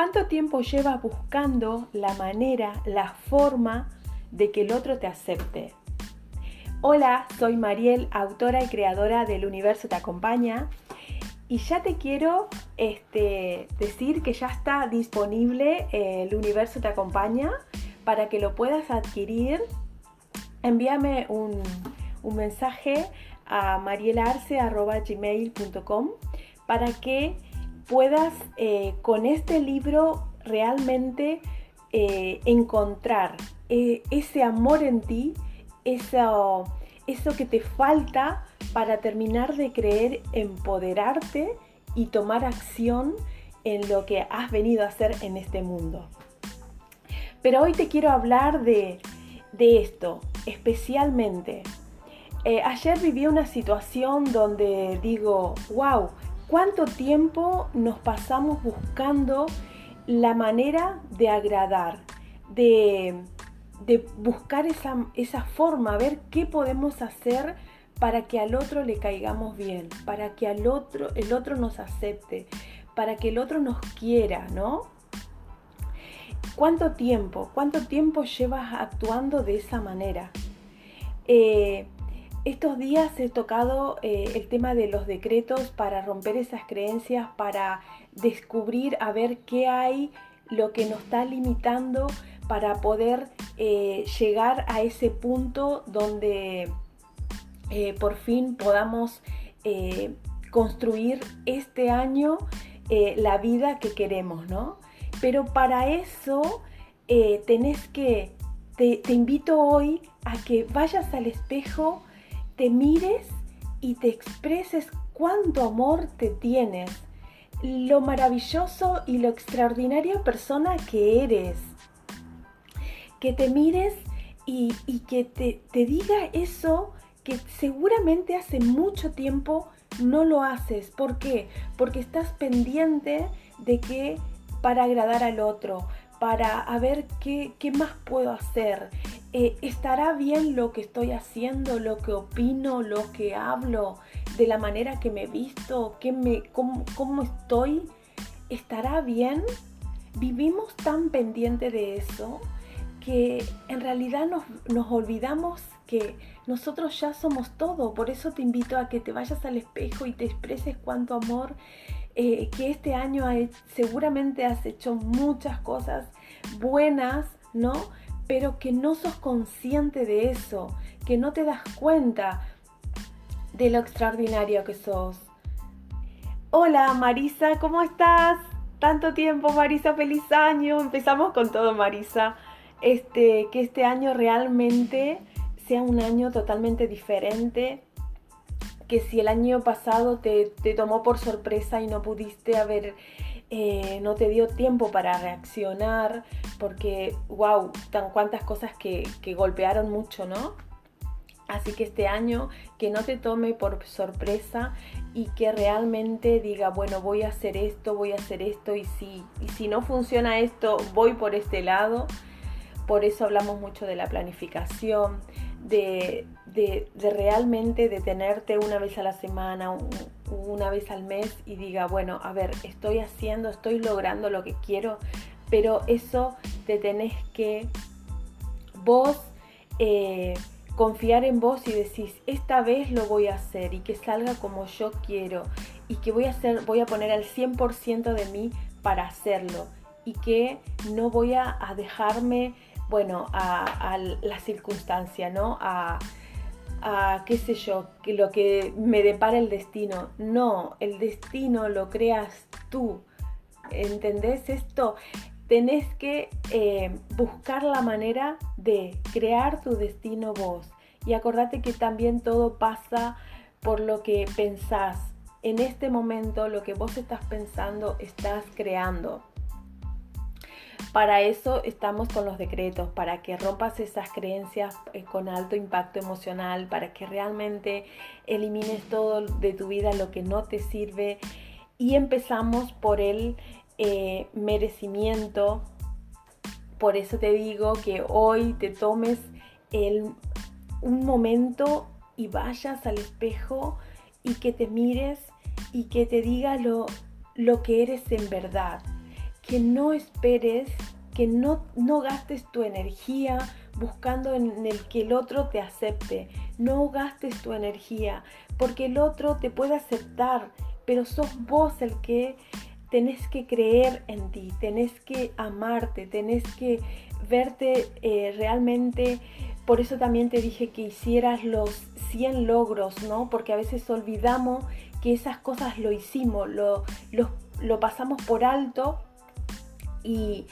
¿Cuánto tiempo llevas buscando la manera, la forma de que el otro te acepte? Hola, soy Mariel, autora y creadora del Universo Te Acompaña. Y ya te quiero este, decir que ya está disponible el Universo Te Acompaña para que lo puedas adquirir. Envíame un, mensaje a marielarce.gmail.com para que puedas eh, con este libro realmente eh, encontrar eh, ese amor en ti, eso, eso que te falta para terminar de creer, empoderarte y tomar acción en lo que has venido a hacer en este mundo. Pero hoy te quiero hablar de, esto, especialmente. ayer viví una situación donde digo, wow, ¿Cuánto tiempo nos pasamos buscando la manera de agradar, de, buscar esa, esa forma, ver qué podemos hacer para que al otro le caigamos bien, para que al otro, el otro nos acepte, para que el otro nos quiera, ¿no? ¿Cuánto tiempo? ¿Cuánto tiempo llevas actuando de esa manera? Eh, estos días he tocado eh, el tema de los decretos para romper esas creencias, para descubrir a ver qué hay, lo que nos está limitando para poder eh, llegar a ese punto donde eh, por fin podamos construir este año la vida que queremos, ¿no? Pero para eso tenés que, te invito hoy a que vayas al espejo, te mires y te expreses cuánto amor te tienes, lo maravilloso y lo extraordinaria persona que eres. Que te mires y, que te, te diga eso que seguramente hace mucho tiempo no lo haces. ¿Por qué? Porque estás pendiente de que para agradar al otro, para ver qué, qué más puedo hacer. Eh, ¿estará bien lo que estoy haciendo, lo que opino, lo que hablo, de la manera que me visto, que me, cómo, estoy? ¿Estará bien? Vivimos tan pendiente de eso que en realidad nos, olvidamos que nosotros ya somos todo. Por eso te invito a que te vayas al espejo y te expreses cuánto amor, eh, que este año seguramente has hecho muchas cosas buenas, ¿no? pero que no sos consciente de eso, que no te das cuenta de lo extraordinario que sos. Hola Marisa, ¿cómo estás? Tanto tiempo Marisa, feliz año. Empezamos con todo Marisa. Este, que este año realmente sea un año totalmente diferente. Que si el año pasado te, te tomó por sorpresa y no pudiste haber eh, no te dio tiempo para reaccionar, porque, wow, tan cuantas cosas que, golpearon mucho, ¿no? Así que este año que no te tome por sorpresa y que realmente diga, bueno, voy a hacer esto, voy a hacer esto y si, y si no funciona esto, voy por este lado. Por eso hablamos mucho de la planificación, de, de, realmente detenerte una vez a la semana, una vez al mes y diga, bueno, a ver, estoy haciendo, estoy logrando lo que quiero, pero eso te tenés que vos eh, confiar en vos y decís, esta vez lo voy a hacer y que salga como yo quiero y que voy a hacer, voy a poner al 100% de mí para hacerlo y que no voy a dejarme bueno, a, la circunstancia, ¿no? A, qué sé yo, lo que me depara el destino. No, el destino lo creas tú. ¿Entendés esto? Tenés que eh, buscar la manera de crear tu destino vos. Y acordate que también todo pasa por lo que pensás. En este momento lo que vos estás pensando estás creando. Para eso estamos con los decretos, para que rompas esas creencias eh, con alto impacto emocional, para que realmente elimines todo de tu vida lo que no te sirve. Y empezamos por el eh, merecimiento. Por eso te digo que hoy te tomes un momento y vayas al espejo y que te mires y que te diga lo, lo que eres en verdad que no esperes, que no, no gastes tu energía buscando en el que el otro te acepte. No gastes tu energía, porque el otro te puede aceptar, pero sos vos el que tenés que creer en ti, tenés que amarte, tenés que verte eh, realmente. Por eso también te dije que hicieras los 100 logros, ¿no? Porque a veces olvidamos que esas cosas lo hicimos, lo, lo, pasamos por alto y,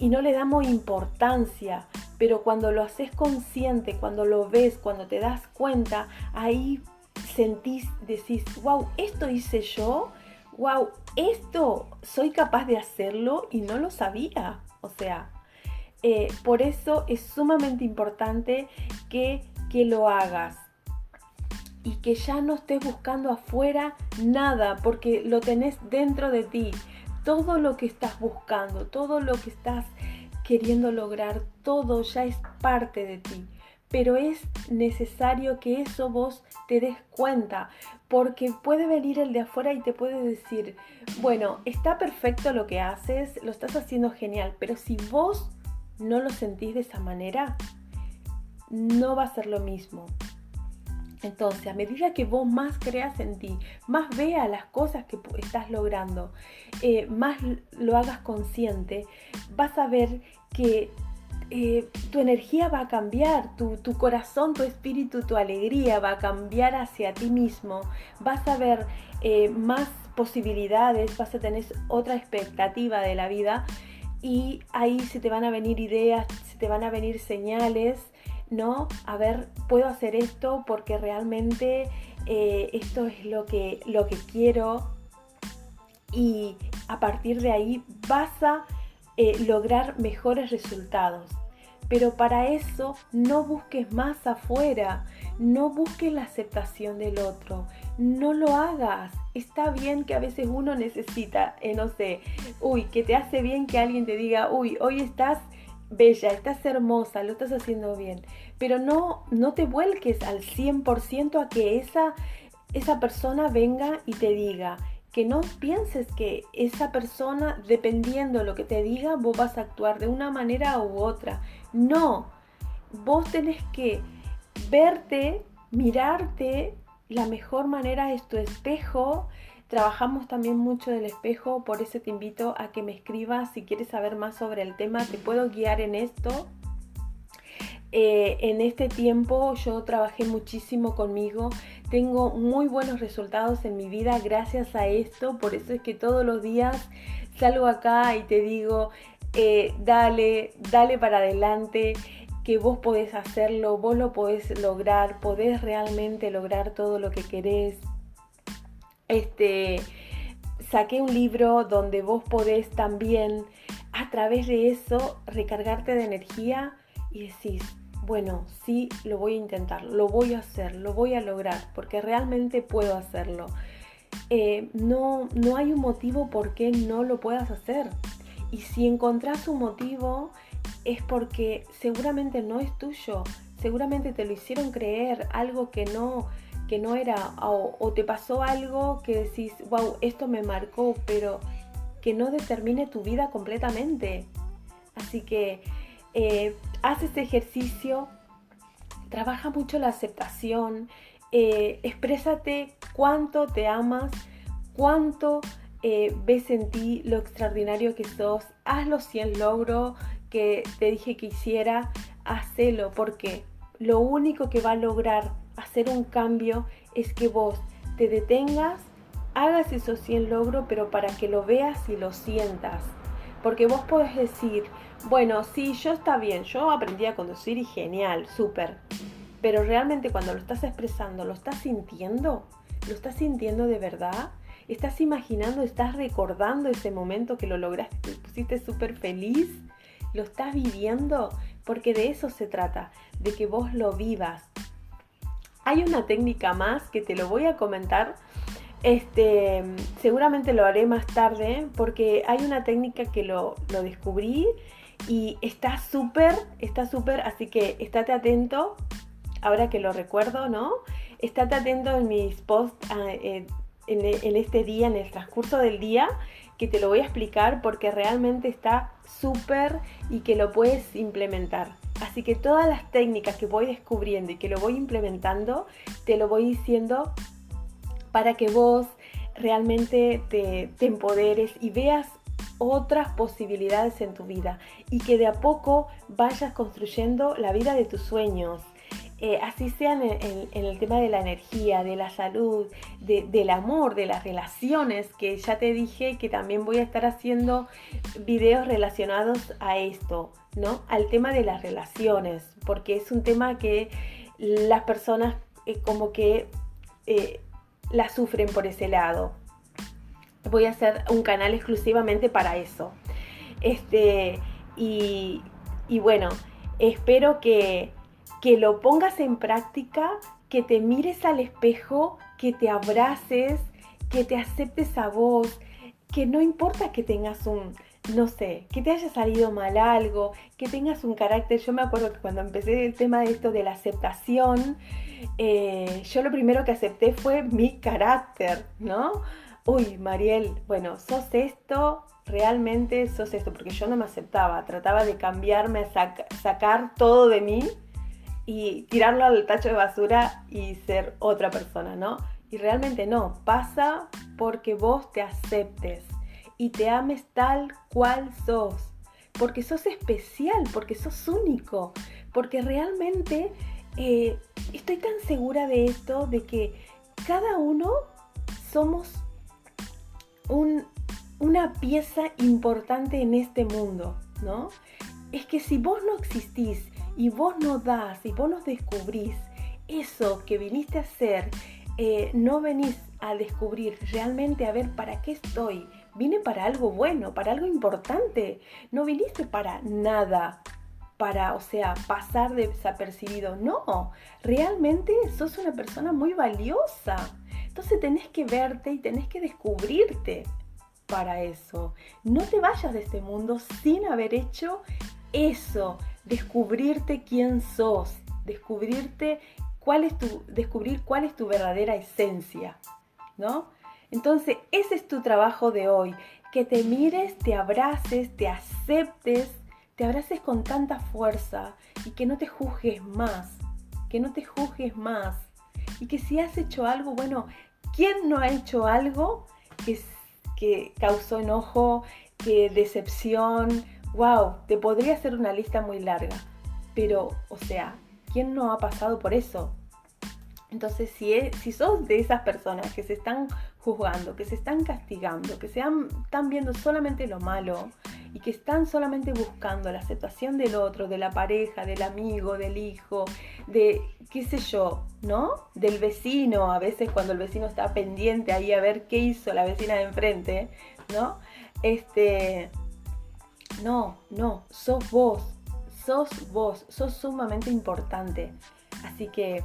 no le damos importancia. Pero cuando lo haces consciente, cuando lo ves, cuando te das cuenta, ahí sentís, decís, wow, esto hice yo, wow, esto soy capaz de hacerlo y no lo sabía. O sea, eh, por eso es sumamente importante que, que lo hagas y que ya no estés buscando afuera nada porque lo tenés dentro de ti. Todo lo que estás buscando, todo lo que estás queriendo lograr, todo ya es parte de ti pero es necesario que eso vos te des cuenta, porque puede venir el de afuera y te puede decir, bueno, está perfecto lo que haces, lo estás haciendo genial, pero si vos no lo sentís de esa manera, no va a ser lo mismo. Entonces, a medida que vos más creas en ti, más veas las cosas que estás logrando, eh, más lo hagas consciente, vas a ver que eh, tu energía va a cambiar, tu, corazón, tu espíritu, tu alegría va a cambiar hacia ti mismo, vas a ver eh, más posibilidades, vas a tener otra expectativa de la vida y ahí se te van a venir ideas, se te van a venir señales, ¿no? A ver, puedo hacer esto porque realmente eh, esto es lo que, lo que quiero y a partir de ahí vas a eh, lograr mejores resultados. Pero para eso no busques más afuera, no busques la aceptación del otro, no lo hagas. Está bien que a veces uno necesita, eh, no sé, uy, que te hace bien que alguien te diga, uy, hoy estás bella, estás hermosa, lo estás haciendo bien. Pero no, no te vuelques al 100% a que esa, esa persona venga y te diga, que no pienses que esa persona, dependiendo de lo que te diga, vos vas a actuar de una manera u otra. No, vos tenés que verte, mirarte, la mejor manera es tu espejo. Trabajamos también mucho del espejo, por eso te invito a que me escribas si quieres saber más sobre el tema, te puedo guiar en esto. Eh, en este tiempo yo trabajé muchísimo conmigo, tengo muy buenos resultados en mi vida gracias a esto, por eso es que todos los días salgo acá y te digo, eh, dale, dale para adelante, que vos podés hacerlo, vos lo podés lograr, podés realmente lograr todo lo que querés. Este, saqué un libro donde vos podés también a través de eso recargarte de energía y decís, bueno, sí, lo voy a intentar, lo voy a hacer, lo voy a lograr, porque realmente puedo hacerlo. Eh, no, no hay un motivo por qué no lo puedas hacer. Y si encontrás un motivo es porque seguramente no es tuyo, seguramente te lo hicieron creer, algo que no, que no era, o, te pasó algo que decís, wow, esto me marcó, pero que no determine tu vida completamente. Así que eh, haz este ejercicio, trabaja mucho la aceptación, eh, exprésate cuánto te amas, cuánto eh, ves en ti lo extraordinario que sos, haz los 100 logros que te dije que hiciera, hacelo porque lo único que va a lograr hacer un cambio es que vos te detengas, hagas esos 100 logros, pero para que lo veas y lo sientas. Porque vos podés decir, bueno, sí, yo está bien, yo aprendí a conducir y genial, súper. Pero realmente cuando lo estás expresando, ¿lo estás sintiendo? ¿Lo estás sintiendo de verdad? ¿Estás imaginando, estás recordando ese momento que lo lograste, te pusiste súper feliz? ¿Lo estás viviendo? Porque de eso se trata, de que vos lo vivas. Hay una técnica más que te lo voy a comentar este, seguramente lo haré más tarde porque hay una técnica que lo, descubrí y está súper, está súper, así que estate atento, ahora que lo recuerdo, ¿no? Estate atento en mis posts ah, en, este día, en el transcurso del día, que te lo voy a explicar porque realmente está súper y que lo puedes implementar. Así que todas las técnicas que voy descubriendo y que lo voy implementando, te lo voy diciendo para que vos realmente te, te empoderes y veas otras posibilidades en tu vida y que de a poco vayas construyendo la vida de tus sueños. Eh, así sean en, el tema de la energía, de la salud, del amor, de las relaciones, que ya te dije que también voy a estar haciendo videos relacionados a esto, ¿no? Al tema de las relaciones, porque es un tema que las personas eh, como que eh, la sufren por ese lado. Voy a hacer un canal exclusivamente para eso. Este, y bueno, espero que que lo pongas en práctica, que te mires al espejo, que te abraces, que te aceptes a vos, que no importa que tengas un, no sé, que te haya salido mal algo, que tengas un carácter. Yo me acuerdo que cuando empecé el tema de esto de la aceptación, eh, yo lo primero que acepté fue mi carácter, ¿no? Uy, Mariel, bueno, sos esto, realmente sos esto, porque yo no me aceptaba, trataba de cambiarme, sacar todo de mí y tirarlo al tacho de basura y ser otra persona, ¿no? Y realmente no, pasa porque vos te aceptes y te ames tal cual sos, porque sos especial, porque sos único, porque realmente eh, estoy tan segura de esto, de que cada uno somos una pieza importante en este mundo, ¿no? Es que si vos no existís y vos no das y vos no descubrís eso que viniste a hacer, eh, no venís a descubrir realmente a ver para qué estoy. Vine para algo bueno, para algo importante. No viniste para nada, para, o sea, pasar desapercibido. No, realmente sos una persona muy valiosa. Entonces tenés que verte y tenés que descubrirte para eso. No te vayas de este mundo sin haber hecho eso descubrirte quién sos, descubrirte cuál es tu, descubrir cuál es tu verdadera esencia, ¿no? Entonces, ese es tu trabajo de hoy, que te mires, te abraces, te aceptes, te abraces con tanta fuerza y que no te juzgues más, que no te juzgues más y que si has hecho algo, bueno, ¿quién no ha hecho algo que, que causó enojo, que decepción, wow, te podría hacer una lista muy larga, pero, o sea, ¿quién no ha pasado por eso? Entonces, si, si sos de esas personas que se están juzgando, que se están castigando, que se están viendo solamente lo malo y que están solamente buscando la aceptación del otro, de la pareja, del amigo, del hijo, de qué sé yo, ¿no? Del vecino, a veces cuando el vecino está pendiente ahí a ver qué hizo la vecina de enfrente, ¿no? Este, no, no, sos vos, sos vos, sos sumamente importante. Así que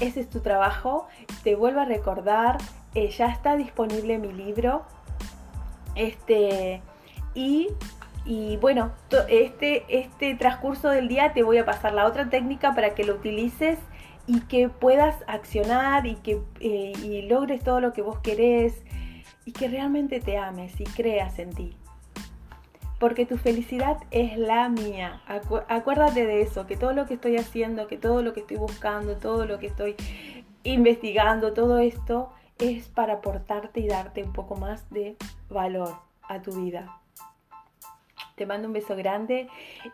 ese es tu trabajo. Te vuelvo a recordar, eh, ya está disponible mi libro. Este, y, y bueno, este, este transcurso del día te voy a pasar la otra técnica para que lo utilices y que puedas accionar y que eh, y logres todo lo que vos querés y que realmente te ames y creas en ti porque tu felicidad es la mía. acuérdate de eso, que todo lo que estoy haciendo, que todo lo que estoy buscando, todo lo que estoy investigando, todo esto es para aportarte y darte un poco más de valor a tu vida. Te mando un beso grande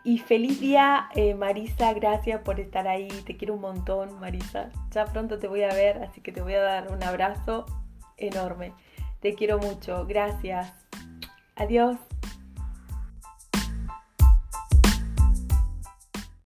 y feliz día, eh, Marisa. Gracias por estar ahí. Te quiero un montón, Marisa. Ya pronto te voy a ver, así que te voy a dar un abrazo enorme. Te quiero mucho. Gracias. Adiós.